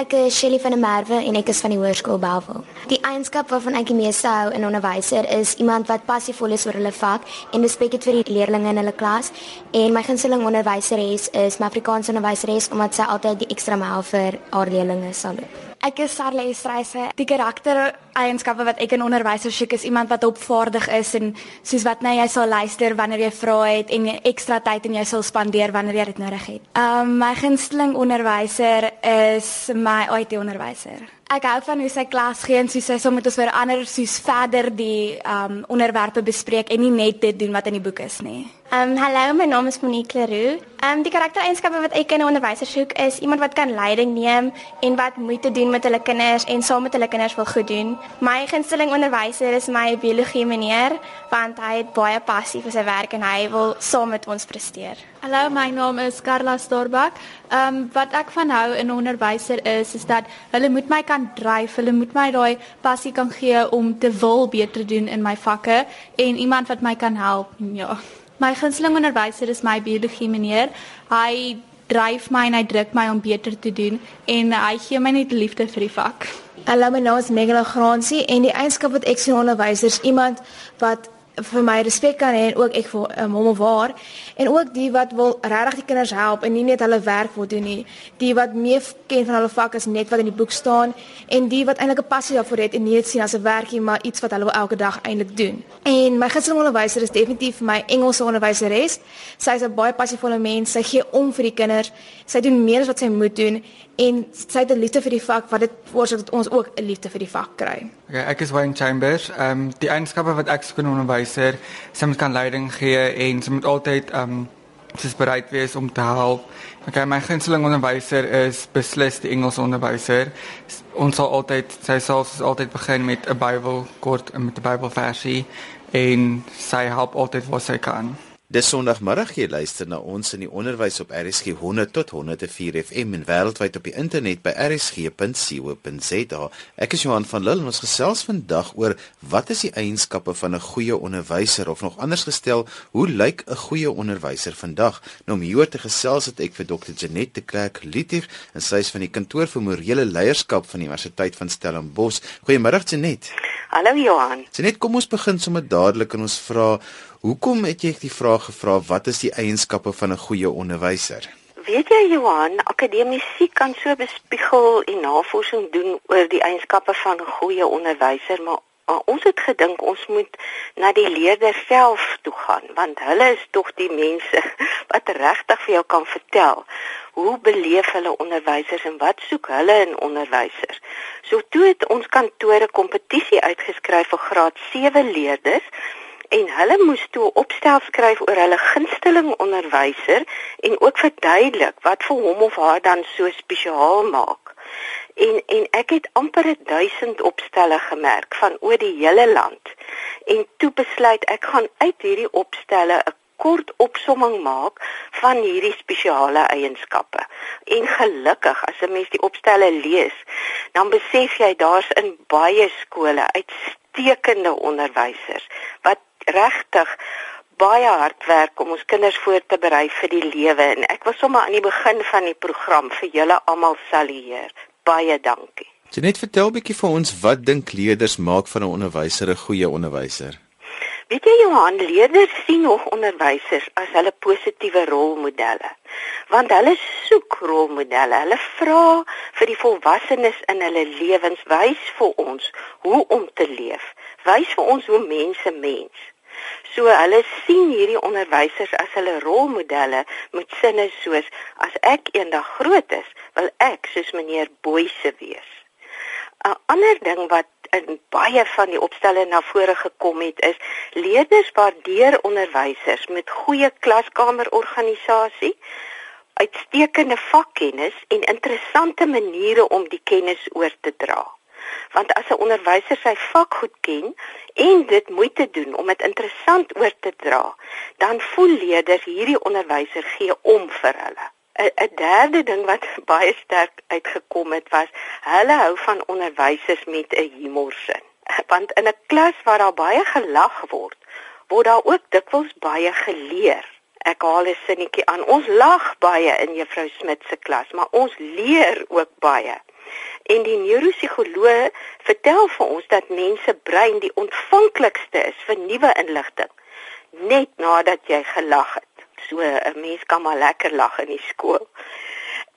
Ek is Shelly van der Merwe en ek is van die Hoërskool Bellville. Die eienskap waarvan ek die meeste hou in 'n onderwyser is iemand wat passievol is oor hulle vak en respek het vir die leerders in hulle klas. En my gunsteling onderwyseres is my Afrikaanse onderwyseres omdat sy altyd die ekstra myl vir haar leerders sal loop. Ek is Sarle Estreise. Die karakter eienskappe wat ek in onderwysers soek is iemand wat opvaardig is en soos wat nou jy sal luister wanneer jy vra het en ekstra tyd en jy sal spandeer wanneer jy dit nodig het. Um my gunsteling onderwyser is my IT onderwyser. Ek hou van hoe sy klas gee en sy soms met ons weer ander soos verder die um onderwerpe bespreek en nie net dit doen wat in die boek is nie. Um hallo, my naam is Monique Leroux. Um die karaktereienskappe wat ek in 'n onderwyser soek is iemand wat kan leiding neem en wat moeite doen met hulle kinders en saam met hulle kinders wil goed doen. My gunsteling onderwyser is my biologie meneer want hy het baie passie vir sy werk en hy wil saam met ons presteer. Hallo, my naam is Carla Storbak. Ehm um, wat ek van hou in 'n onderwyser is is dat hulle moet my kan dryf, hulle moet my daai passie kan gee om te wil beter doen in my vakke en iemand wat my kan help. Ja. My gunsteling onderwyser is my biologie meneer. Hy dryf my en hy druk my om beter te doen en hy gee my net liefde vir die vak. Hallo, my naam is Megala Gransie en die eienskap wat ek sien onderwysers iemand wat vir my respek kan hê en ook ek vir um, hom of haar en ook die wat wil regtig die kinders help en nie net hulle werk wil doen nie. Die wat meer ken van hulle vak as net wat in die boek staan en die wat eintlik 'n passie daarvoor het en nie dit sien as 'n werkie maar iets wat hulle wil elke dag eintlik doen. En my gunsteling onderwyser is definitief my Engelse onderwyseres. Sy is 'n baie passievolle mens. Sy gee om vir die kinders. Sy doen meer as wat sy moet doen en sy het 'n liefde vir die vak wat dit veroorsaak dat ons ook 'n liefde vir die vak kry. Okay, ek is Wayne Chambers. Ehm um, die eienskappe wat ek skoon onderwyser, sy moet kan leiding gee en sy moet altyd um, sy bereid wees om te help. Okay, my gunsteling onderwyser is beslis die Engelse onderwyser. Ons sal altyd sy sal altyd begin met 'n Bybel kort met 'n Bybelversie en sy help altyd waar sy kan. Dis Sondagmiddag jy luister na ons in die onderwys op RSG 100 tot 104 FM en wêreldwyd op die internet by rsg.co.za. Ek is Johan van Lille en ons gesels vandag oor wat is die eienskappe van 'n goeie onderwyser of nog anders gestel, hoe lyk 'n goeie onderwyser vandag? Nou om hier te gesels het ek vir Dr. Janet de Klerk Litig en sy is van die kantoor vir morele leierskap van die Universiteit van Stellenbosch. Goeiemiddag Janet. Hallo Johan. Janet, kom ons begin sommer dadelik en ons vra Hoekom het jy die vraag gevra wat is die eienskappe van 'n goeie onderwyser? Weet jy Johan, akademici kan so bespiegel en navorsing doen oor die eienskappe van 'n goeie onderwyser, maar Maar ons het gedink ons moet na die leerders self toe gaan want hulle is tog die mense wat regtig vir jou kan vertel hoe beleef hulle onderwysers en wat soek hulle in onderwysers. So toe het ons kantore kompetisie uitgeskryf vir graad 7 leerders en hulle moes toe opstel skryf oor hulle gunsteling onderwyser en ook verduidelik wat vir hom of haar dan so spesiaal maak. En en ek het amper 1000 opstelle gemerk van oor die hele land. En toe besluit ek gaan uit hierdie opstelle 'n kort opsomming maak van hierdie spesiale eienskappe. En gelukkig as 'n mens die opstelle lees, dan besef jy daar's in baie skole uitstekende onderwysers wat regtig baie hard werk om ons kinders voor te berei vir die lewe en ek wil sommer aan die begin van die program vir julle almal salueer. Baie dankie. Jy net vertel bietjie vir ons wat dink leerders maak van 'n onderwyser 'n goeie onderwyser? Weet jy Johan, leerders sien nog onderwysers as hulle positiewe rolmodelle. Want hulle soek rolmodelle. Hulle vra vir die volwassenes in hulle lewens wys vir ons hoe om te leef. Wys vir ons hoe mense mens. So hulle sien hierdie onderwysers as hulle rolmodelle met sinne soos as ek eendag groot is, wil ek soos meneer Boyse wees. 'n Ander ding wat in baie van die opstelle na vore gekom het is leerders waardeer onderwysers met goeie klaskamerorganisasie, uitstekende vakkennis en interessante maniere om die kennis oor te dra want as 'n onderwyser sy vak goed ken en dit moeite doen om dit interessant oor te dra, dan voel leerders hierdie onderwyser gee om vir hulle. 'n derde ding wat baie sterk uitgekom het was hulle hou van onderwysers met 'n humorsin. Want in 'n klas waar daar baie gelag word, word daar ook dikwels baie geleer. Ek haal 'n sinnetjie aan. Ons lag baie in juffrou Smit se klas, maar ons leer ook baie. En die neuropsigoloog vertel vir ons dat mense brein die ontvanklikste is vir nuwe inligting net nadat jy gelag het. So 'n mens kan maar lekker lag in die skool.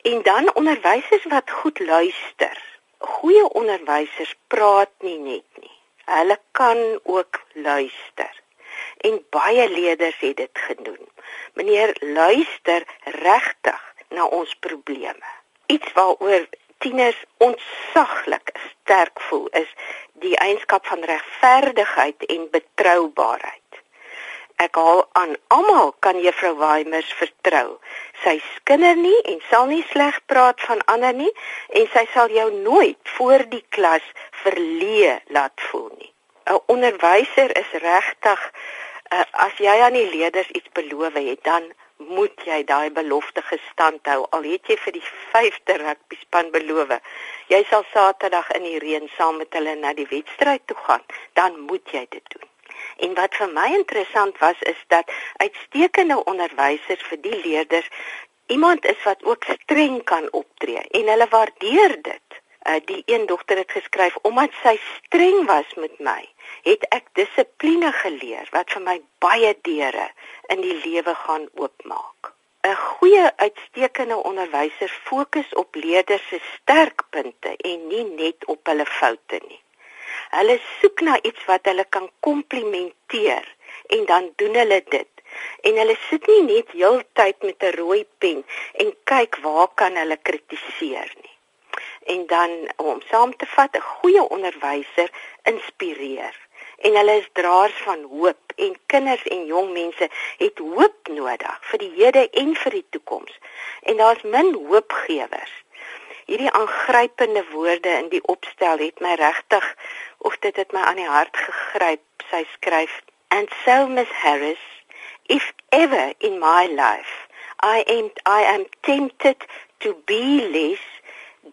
En dan onderwysers wat goed luister. Goeie onderwysers praat nie net nie. Hulle kan ook luister. En baie leerders het dit gedoen. Meneer luister regtig na ons probleme. Iets waaroor tieners ontsaglik sterk voel is die eienskap van regverdigheid en betroubaarheid. Ek haal aan almal kan juffrou Weimers vertrou. Sy skinder nie en sal nie sleg praat van ander nie en sy sal jou nooit voor die klas verleë laat voel nie. 'n Onderwyser is regtig uh, as jy aan die leerders iets beloof het, dan moet jy daai belofte gestand hou. Al het jy vir die 5de rugby span beloof, jy sal Saterdag in die reën saam met hulle na die wedstryd toe gaan, dan moet jy dit doen. En wat vir my interessant was is dat uitstekende onderwysers vir die leerders iemand is wat ook streng kan optree en hulle waardeer dit. Uh, die een dogter het geskryf omdat sy streng was met my, het ek dissipline geleer wat vir my baie deure in die lewe gaan oopmaak. 'n Goeie uitstekende onderwyser fokus op leerders se sterkpunte en nie net op hulle foute nie. Hulle soek na iets wat hulle kan komplimenteer en dan doen hulle dit. En hulle sit nie net heeltyd met 'n rooi pen en kyk waar kan hulle kritiseer nie. En dan om saam te vat, 'n goeie onderwyser inspireer en hulle is draers van hoop en kinders en jong mense het hoop nodig vir die hede en vir die toekoms. En daar's min hoopgewers hierdie aangrypende woorde in die opstel het my regtig of dit het my aan die hart gegryp. Sy skryf: "And so Miss Harris, if ever in my life I am I am tempted to be less,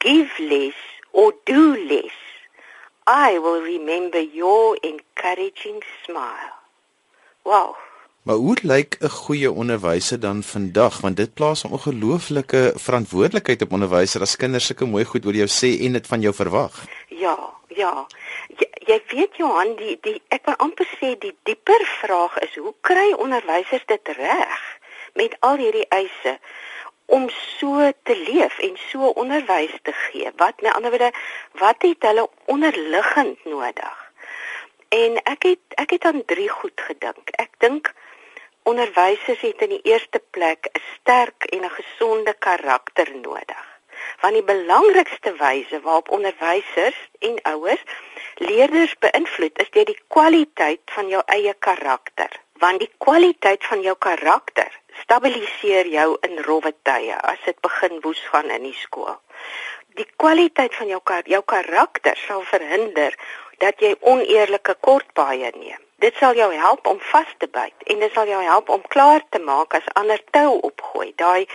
give less or do less, I will remember your encouraging smile." Wow. Maar hoe lyk 'n goeie onderwyser dan vandag want dit plaas 'n ongelooflike verantwoordelikheid op onderwysers as kinders sulke mooi goed oor jou sê en dit van jou verwag. Ja, ja. Jy, jy weet Johan, die die ek wil amper sê die dieper vraag is hoe kry onderwysers dit reg met al hierdie eise om so te leef en so onderwys te gee? Wat met ander woorde, wat het hulle onderliggend nodig? En ek het ek het aan drie goed gedink. Ek dink Onderwysers het in die eerste plek 'n sterk en 'n gesonde karakter nodig. Want die belangrikste wyse waarop onderwysers en ouers leerders beïnvloed is deur die kwaliteit van jou eie karakter. Want die kwaliteit van jou karakter stabiliseer jou in rowwe tye as dit begin woes gaan in die skool. Die kwaliteit van jou jou karakter sal verhinder dat jy oneerlike kortpaaie neem. Dit sal jou help om vas te byt en dit sal jou help om klaar te maak as ander tou opgooi. Daai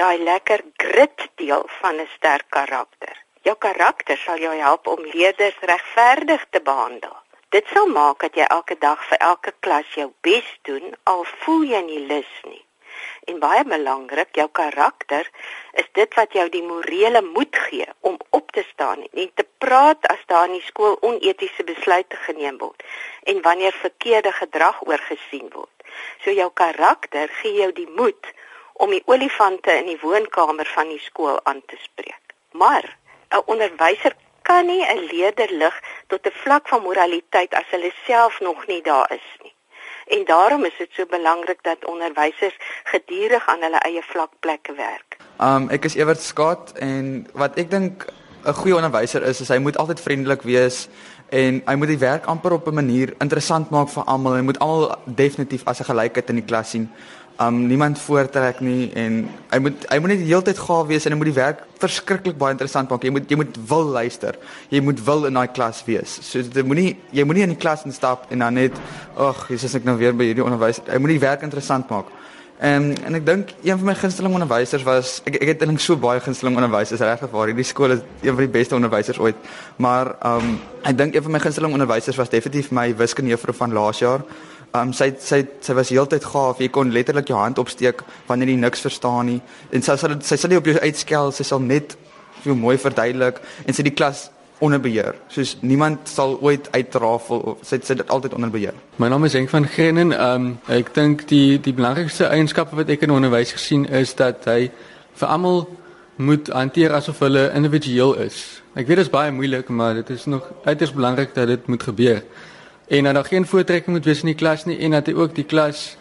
daai lekker grit deel van 'n sterk karakter. Jou karakter sal jou help om leerders regverdig te behandel. Dit sal maak dat jy elke dag vir elke klas jou bes doen al voel jy nie lus nie. En baie belangrik, jou karakter is dit wat jou die morele moed gee om op te staan en te praat as daar in die skool onetiese besluite geneem word en wanneer verkeerde gedrag oorgesien word. So jou karakter gee jou die moed om die olifante in die woonkamer van die skool aan te spreek. Maar 'n onderwyser kan nie 'n leerder lig tot 'n vlak van moraliteit as hulle self nog nie daar is nie. En daarom is dit so belangrik dat onderwysers gedurig aan hulle eie vlakplekke werk. Um ek is Ewert Skaat en wat ek dink 'n goeie onderwyser is, is hy moet altyd vriendelik wees en hy moet die werk amper op 'n manier interessant maak vir almal. Hy moet almal definitief as 'n gelykheid in die klas sien um niemand voortrek nie en hy moet hy moet net die hele tyd gaaf wees en hy moet die werk verskriklik baie interessant maak. Jy moet jy moet wil luister. Jy moet wil in daai klas wees. So dit moenie jy moenie in die klas instap en dan net ag, Jesus ek nou weer by hierdie onderwys. Hy moet die werk interessant maak. En en ek dink een van my gunsteling onderwysers was ek ek het eintlik so baie gunsteling onderwysers regtig waar hierdie skool is een van die beste onderwysers ooit. Maar um ek dink een van my gunsteling onderwysers was definitief my wiskundejuffrou van laas jaar. Um sy sy sy was heeltyd gaaf. Jy kon letterlik jou hand opsteek wanneer jy niks verstaan nie. En sy sal sy sal nie op jou uitskel, sy sal net veel mooi verduidelik en sy die klas onder beheer. Soos niemand sal ooit uitrafel of sy sit dit altyd onder beheer. My naam is Henk van Grennen. Um ek dink die die belangrikste eienskappe wat ek in onderwys gesien is dat hy vir almal moet hanteer asof hulle individueel is. Ek weet dit is baie moeilik, maar dit is nog uiters belangrik dat dit moet gebeur. En dat daar geen voortrekking moet wees in die klas nie en dat hy ook die klas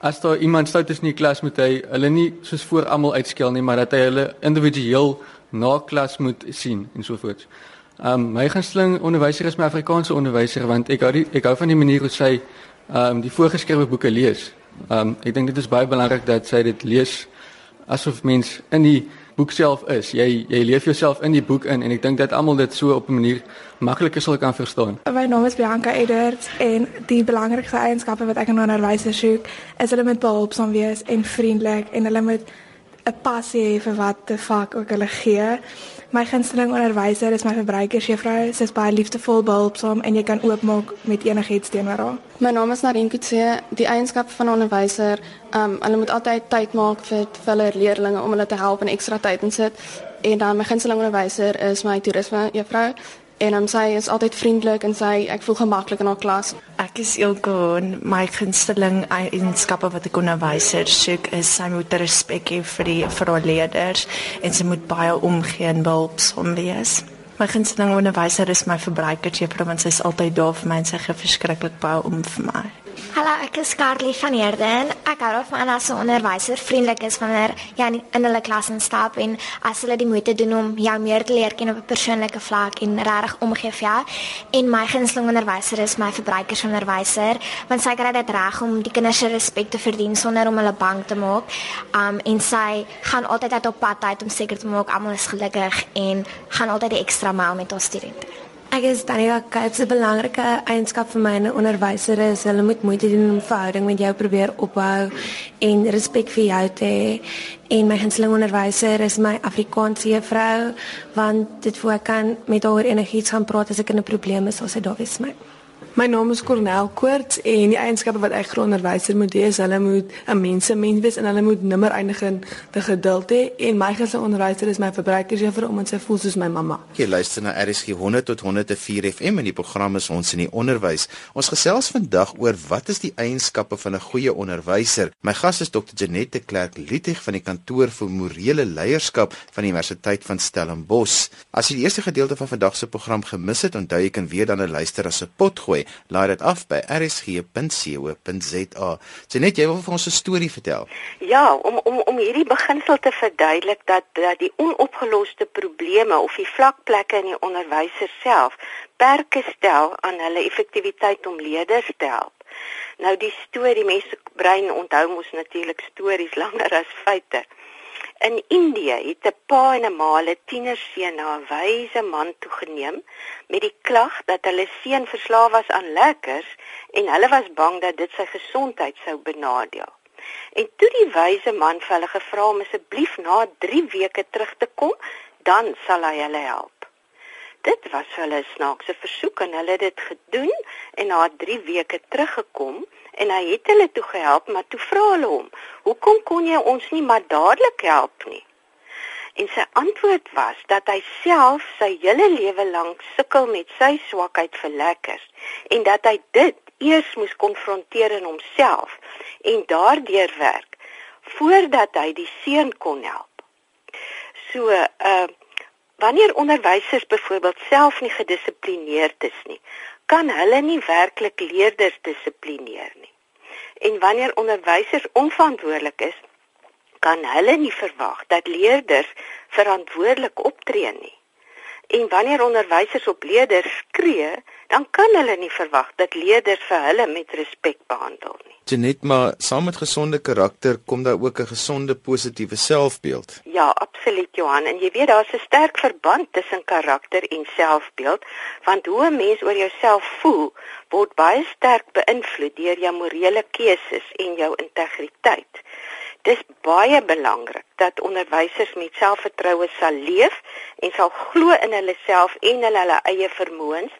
as daar iemand stout is in die klas moet hy hulle nie soos voor almal uitskel nie, maar dat hy hulle individueel na klas moet sien en so voort. Um my gunsteling onderwyser is my Afrikaanse onderwyser want ek hou die, ek hou van die manier hoe sy um die voorgeskrewe boeke lees. Um ek dink dit is baie belangrik dat sy dit lees asof mens in die boek self is. Jy jy leef jouself in die boek in en ek dink dat almal dit so op 'n manier makliker sal kan verstaan. My naam is Bianca Edwards en die belangrikste eienskappe wat ek in onderwysers soek is hulle moet behulpsaam wees en vriendelik en hulle moet 'n passie hê vir wat die vak ook hulle gee. My gunsteling onderwyser is my verbruikersjuffrou. Sy is baie liefdevol, behulpsaam en jy kan oopmaak met enigiets teenoor haar. My naam is Narin Kutse. Die eienskap van 'n onderwyser, um hulle moet altyd tyd maak vir hulle leerders om hulle te help en ekstra tyd insit. En dan my gunsteling onderwyser is my toerisme juffrou en um, sy is altyd vriendelik en sy ek voel gemaklik in haar klas. Ek is Ilko en my gunsteling eienskappe wat ek onderwyser soek is sy moet respek hê vir die vir haar leerders en sy moet baie omgee en behulpsaam wees. My gunsteling onderwyser is my verbruikersjuffrou want sy is altyd daar vir my en sy gee verskriklik baie om vir my. Hallo, ek is Carly van Heerden. Ek hou daarvan as 'n onderwyser vriendelik is wanneer jy in hulle klas instap en as hulle die moeite doen om jou meer te leer ken op 'n persoonlike vlak en regtig omgee vir jou. En my gunsteling onderwyser is my verbruikersonderwyser, want sy kry dit reg om die kinders se respek te verdien sonder om hulle bang te maak. Um en sy gaan altyd uit op pad uit om seker te maak almal is gelukkig en gaan altyd die ekstra myl met haar studente. Ek is Daniela Kuyp. 'n Belangrike eienskap vir my 'n onderwyser is hulle moet moeite doen om verhouding met jou probeer opbou en respek vir jou te hê. En my gunsteling onderwyser is my Afrikaanse juffrou want dit voor kan met haar enigiets gaan praat as ek in 'n probleem is, sal sy daar wees vir my. My naam is Cornel Koorts en die eienskappe wat ek gronderwyser moet hê is hulle moet 'n mensemens wees en hulle moet nimmer eindig in te geduld hê en my gesê onderwyser is my verbruikersjuffrou omdat sy voel soos my mamma. Jy luister na RSG 100 tot 104 FM en die program is ons in die onderwys. Ons gesels vandag oor wat is die eienskappe van 'n goeie onderwyser. My gas is Dr. Janette Clerk Lietig van die kantoor vir morele leierskap van die Universiteit van Stellenbosch. As jy die eerste gedeelte van vandag se program gemis het, onthou jy kan weer dan luister as 'n pot gooi, laai dit af by rsg.co.za. Jenet, jy wil vir ons 'n storie vertel. Ja, om om om hierdie beginsel te verduidelik dat dat die onopgeloste probleme of die vlakplekke in die onderwysers self perke stel aan hulle effektiwiteit om leerders te help. Nou die storie, mense brein onthou mos natuurlik stories langer as feite. In Indië het 'n pa en 'n ma hulle tienerseun na 'n wyse man toegeneem met die klag dat hulle seun verslaaf was aan lekkers en hulle was bang dat dit sy gesondheid sou benadeel. En toe die wyse man vir hulle gevra om asseblief na 3 weke terug te kom, dan sal hy hulle help. Dit was hulle snaakse versoek en hulle het dit gedoen en na 3 weke teruggekom en hy het hulle toe gehelp, maar toe vra hulle hom, "Hoekom kon jy ons nie maar dadelik help nie?" En sy antwoord was dat hy self sy hele lewe lank sukkel met sy swakheid vir lekkers en dat hy dit eers moes konfronteer in homself en daardeur werk voordat hy die seun kon help. So, uh wanneer onderwysers byvoorbeeld self nie gedissiplineerd is nie, kan hulle nie werklik leerders dissiplineer nie. En wanneer onderwysers onverantwoordelik is, kan hulle nie verwag dat leerders verantwoordelik optree nie. En wanneer onderwysers op leerders skree, dan kan hulle nie verwag dat leerders vir hulle met respek behandel nie. Genet maar saam met gesonde karakter kom daar ook 'n gesonde positiewe selfbeeld. Ja, absoluut Johan, en jy weet daar's 'n sterk verband tussen karakter en selfbeeld, want hoe 'n mens oor jouself voel, word baie sterk beïnvloed deur jou morele keuses en jou integriteit. Dis baie belangrik dat onderwysers met selfvertroue sal leef en sal glo in hulle self en hulle, hulle eie vermoëns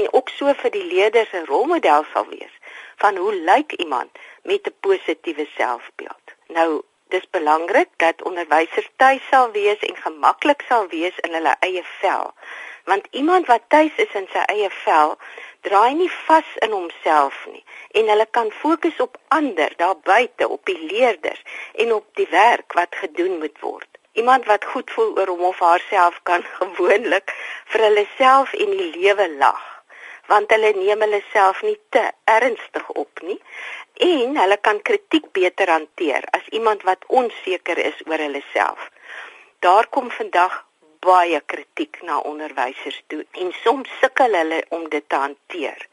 en ook so vir die leerders 'n rolmodel sal wees van hoe lyk iemand met 'n positiewe selfbeeld. Nou Dis belangrik dat onderwysers tuis sal wees en gemaklik sal wees in hulle eie vel. Want iemand wat tuis is in sy eie vel, draai nie vas in homself nie en hulle kan fokus op ander daar buite, op die leerders en op die werk wat gedoen moet word. Iemand wat goed voel oor hom of haarself kan gewoonlik vir hulle self en die lewe lag want hulle neem hulle self nie te ernstig op nie en hulle kan kritiek beter hanteer as iemand wat onseker is oor hulle self. Daar kom vandag baie kritiek na onderwysers toe en soms sukkel hulle om dit te hanteer.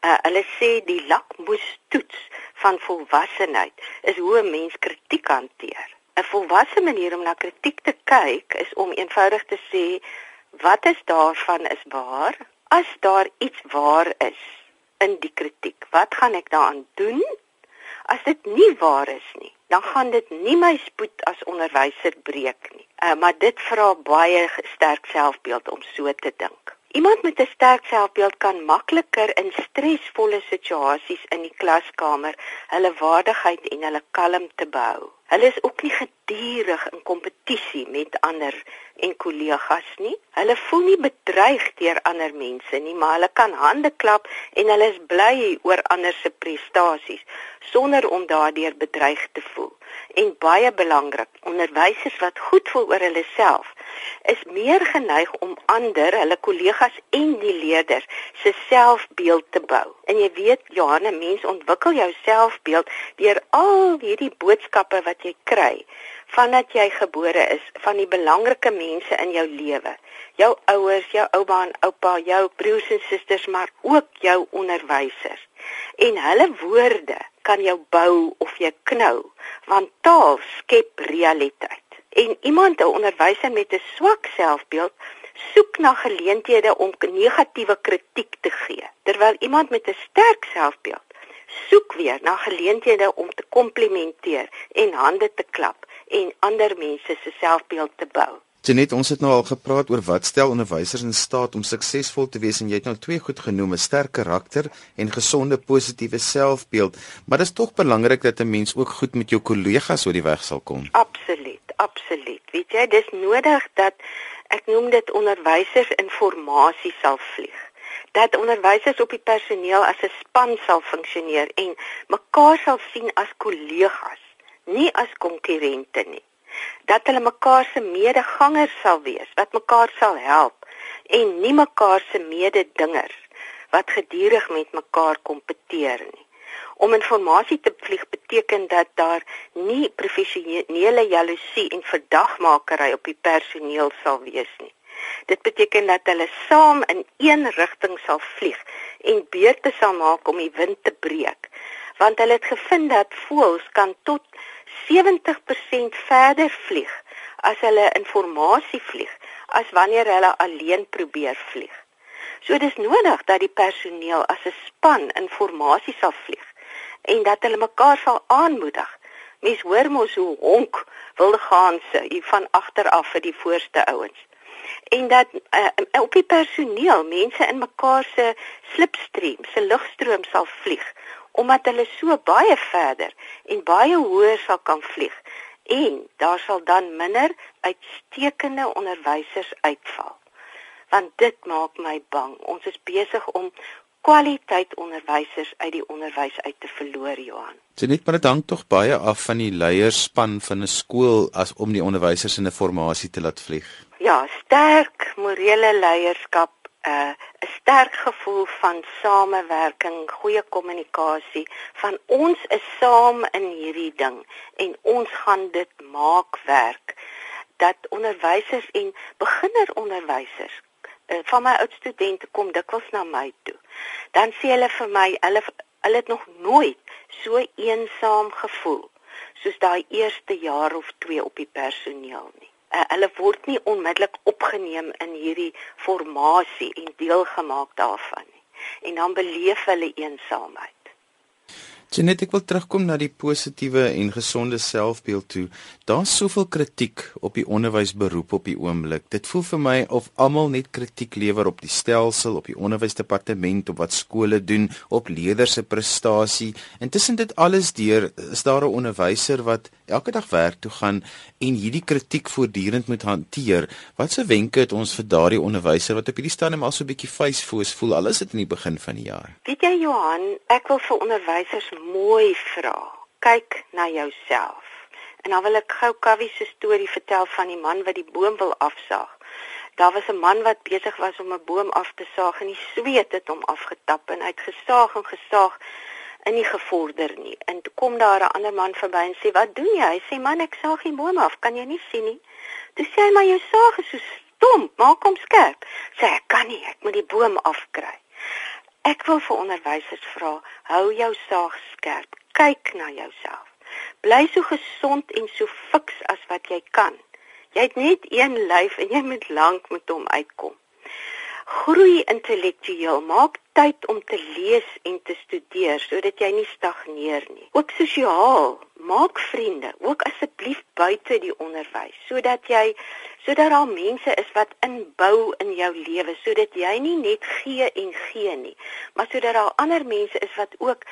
Uh, hulle sê die lakmoestoets van volwassenheid is hoe 'n mens kritiek hanteer. 'n Volwasse manier om na kritiek te kyk is om eenvoudig te sê wat is daarvan is waar? As daar iets waar is, in die kritiek. Wat gaan ek daaraan doen? As dit nie waar is nie, dan gaan dit nie my spoed as onderwyser breek nie. Uh, maar dit vra baie sterk selfbeeld om so te dink. Iemand met 'n sterk selfbeeld kan makliker in stresvolle situasies in die klaskamer hulle waardigheid en hulle kalmte behou. Hulle is ook nie gedurig in kompetisie met ander en kollegas nie. Hulle voel nie bedreig deur ander mense nie, maar hulle kan hande klap en hulle is bly oor ander se prestasies sonder om daardeur bedreig te voel. En baie belangrik, onderwysers wat goed voel oor hulle self, is meer geneig om ander, hulle kollegas en die leerders se selfbeeld te bou. En jy weet, Johanna, mens ontwikkel jou selfbeeld deur al hierdie boodskappe wat jy kry vandat jy gebore is van die belangrike mense in jou lewe. Jou ouers, jou ouma en oupa, jou broers en susters, maar ook jou onderwysers. En hulle woorde kan jou bou of jy knou, want taal skep realiteit. En iemand, 'n onderwyser met 'n swak selfbeeld, soek na geleenthede om negatiewe kritiek te gee, terwyl iemand met 'n sterk selfbeeld soek weer na geleenthede om te komplimenteer en hande te klap en ander mense se selfbeeld te bou. Genet, ons het nou al gepraat oor wat stel onderwysers in staat om suksesvol te wees en jy het nou twee goed genoem, 'n sterk karakter en gesonde positiewe selfbeeld, maar dit is tog belangrik dat 'n mens ook goed met jou kollegas oor die weg sal kom. Absoluut, absoluut. Weet jy, dis nodig dat ek noem dit onderwysers informasie sal vlieg dat onderwysers op die personeel as 'n span sal funksioneer en mekaar sal sien as kollegas, nie as konkurrente nie. Dat hulle mekaar se medegangers sal wees, wat mekaar sal help en nie mekaar se mededingers wat gedurig met mekaar kompeteer nie. Om inligting te vlieg beteken dat daar nie professionele jaloesie en verdagmakery op die personeel sal wees nie. Dit beteken dat hulle saam in een rigting sal vlieg en beurte sal maak om die wind te breek. Want hulle het gevind dat voëls kan tot 70% verder vlieg as hulle inligting vlieg as wanneer hulle alleen probeer vlieg. So dis nodig dat die personeel as 'n span inligting sal vlieg en dat hulle mekaar sal aanmoedig. Mens hoor mos hoe honk wilde gaanse hier van agter af vir die voorste ouens en dat uh, op die personeel mense in mekaar se slipstream, se lugstroom sal vlieg omdat hulle so baie verder en baie hoër sal kan vlieg en daar sal dan minder uitstekende onderwysers uitval. Want dit maak my bang. Ons is besig om kwaliteit onderwysers uit die onderwys uit te verloor, Johan. Dit net maar dit hang tog baie af van die leierspan van 'n skool as om die onderwysers in 'n formasie te laat vlieg. Ja, sterk morele leierskap, eh, 'n uh, sterk gevoel van samewerking, goeie kommunikasie, van ons is saam in hierdie ding en ons gaan dit maak werk dat onderwysers en beginneronderwysers van my oud studente kom dikwels na my toe. Dan sê hulle vir my, hulle hulle het nog nooit so eensaam gevoel soos daai eerste jaar of twee op die personeel nie uh, hulle word nie onmiddellik opgeneem in hierdie formasie en deel gemaak daarvan nie. En dan beleef hulle eensaamheid. Jenet, ek wil terugkom na die positiewe en gesonde selfbeeld toe. Daar's soveel kritiek op die onderwysberoep op die oomblik. Dit voel vir my of almal net kritiek lewer op die stelsel, op die onderwysdepartement, op wat skole doen, op leerders se prestasie. Intussen dit alles deur is daar 'n onderwyser wat elke dag werk toe gaan en hierdie kritiek voortdurend moet hanteer. Watse wenke het ons vir daardie onderwyser wat op hierdie stadium al so 'n bietjie vuisfoos voel al is dit in die begin van die jaar? Weet jy Johan, ek wil vir onderwysers mooi vra. Kyk na jouself. En dan wil ek gou Kawie se storie vertel van die man wat die boom wil afsaag. Daar was 'n man wat besig was om 'n boom af te saag en die sweet het hom afgetap en hy het gesaag en gesaag en nie gevorder nie. En toe kom daar 'n ander man verby en sê: "Wat doen jy?" Hy sê: "Man, ek saag die boom af. Kan jy nie sien nie?" Toe sê hy: "Maar jou saag is so stomp. Maak hom skerp." Sê: "Ek kan nie. Ek moet die boom afkry." Ek wil vir onderwysers vra: hou jou saag skerp. Kyk na jouself. Bly so gesond en so fiks as wat jy kan. Jy het net een lyf en jy moet lank met hom uitkom. Groei intellektueel, maak tyd om te lees en te studeer sodat jy nie stagneer nie. Ook sosiaal, maak vriende, ook asseblief buite die onderwys sodat jy sodat daar mense is wat inbou in jou lewe sodat jy nie net gee en gee nie, maar sodat daar ander mense is wat ook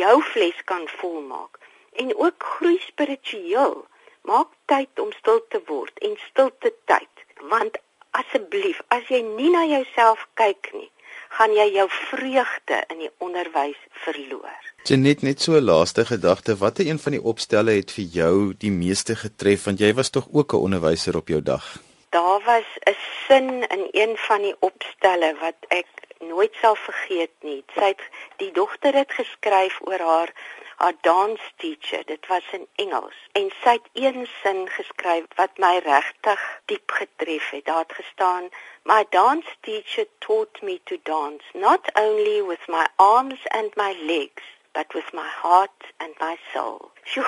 jou fles kan volmaak en ook groei spiritueel. Maak tyd om stil te word en stilte tyd want asseblief as jy nie na jouself kyk nie gaan jy jou vreugde in die onderwys verloor. Jenet net so 'n laaste gedagte, watter een van die opstelle het vir jou die meeste getref want jy was tog ook 'n onderwyser op jou dag. Daar was 'n sin in een van die opstelle wat ek nooit sal vergeet nie. Sy het die dogter het geskryf oor haar haar dance teacher. Dit was in Engels en sy het een sin geskryf wat my regtig diep getref het. Daar het gestaan: "My dance teacher taught me to dance not only with my arms and my legs, but with my heart and my soul." Sjoe.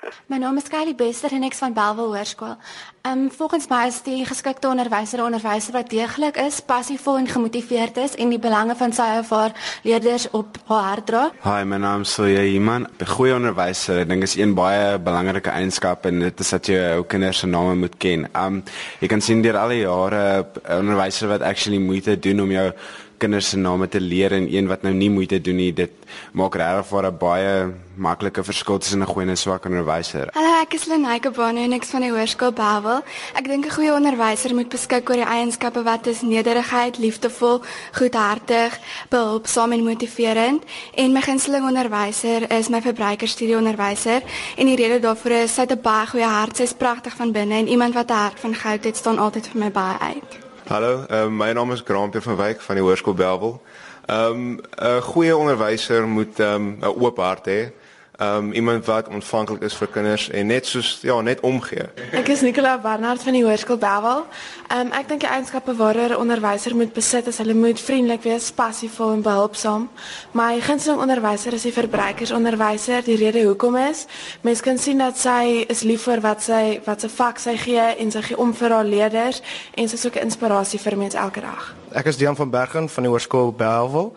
My naam is Kylie Bester en ek's van Belwel Hoërskool. Ehm um, volgens my is die geskikte onderwyser 'n onderwyser wat deeglik is, passievol en gemotiveerd is en die belange van sy of haar leerders op haar hart dra. Hi, my naam is Soya Iman. 'n Goeie onderwyser, ek dink is een baie belangrike eienskap en dit is dat jy jou kinders se name moet ken. Ehm um, jy kan sien deur al die jare 'n onderwyser wat actually moeite doen om jou kinders se name te leer en een wat nou nie moeite doen nie, dit maak regtig vir 'n baie maklike verskil tussen 'n goeie en 'n swak onderwyser. Hallo, ek is Lenaike Bane en ek's van die Hoërskool Bawel. Ek dink 'n goeie onderwyser moet beskik oor die eienskappe wat is nederigheid, liefdevol, goedhartig, behulpsaam en motiverend. En my gunsteling onderwyser is my verbruikerstudie onderwyser en die rede daarvoor is sy het 'n baie goeie hart, sy's pragtig van binne en iemand wat 'n hart van goud het, staan altyd vir my baie uit. Hallo, uh, my naam is Grampie van Wyk van die Hoërskool Belwel. Ehm um, 'n goeie onderwyser moet ehm, 'n um, oop hart hê um iemand wat ontvanklik is vir kinders en net soos ja, net omgee. Ek is Nicola Barnard van die Hoërskool Bawel. Um ek dink die eienskappe waar 'n onderwyser moet besit is hulle moet vriendelik wees, passievol en behulpsaam. My gunsteling onderwyser is die verbruikersonderwyser. Die rede hoekom is, mense kan sien dat sy is lief vir wat sy wat sy vak sy gee en sy gee om vir haar leerders en sy soek inspirasie vir mense elke dag. Ek is Dian van Bergen van die Hoërskool Bawel.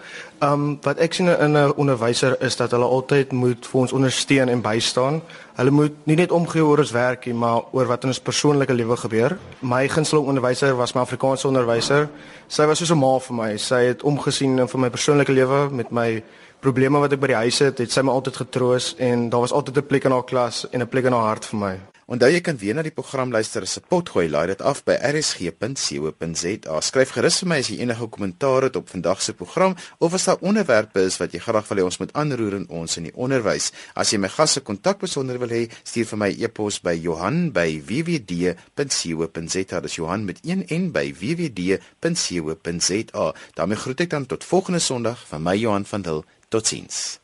Um wat ek sien in 'n onderwyser is dat hulle altyd moet vir ons ondersteun en bystaan. Hulle moet nie net omgee oor ons werk nie, maar oor wat in ons persoonlike lewe gebeur. My gunsteling onderwyser was my Afrikaanse onderwyser. Sy was soos 'n ma vir my. Sy het omgesien vir my persoonlike lewe met my probleme wat ek by die huis het, het sy my altyd getroos en daar was altyd 'n plek in haar klas en 'n plek in haar hart vir my. Onthou jy kan weer na die program luister as 'n potgooi. Laai dit af by rsg.co.za. Skryf gerus vir my as jy enige kommentaar het op vandag se program of as daar onderwerpe is wat jy graag wil hê ons moet aanroer in ons in die onderwys. As jy my gasse kontak besonder wil hê, stuur vir my e-pos by Johan@wwd.co.za. Dis Johan met een n by wwd.co.za. daarmee groet ek dan tot volgende Sondag van my Johan van Dil. Totsiens.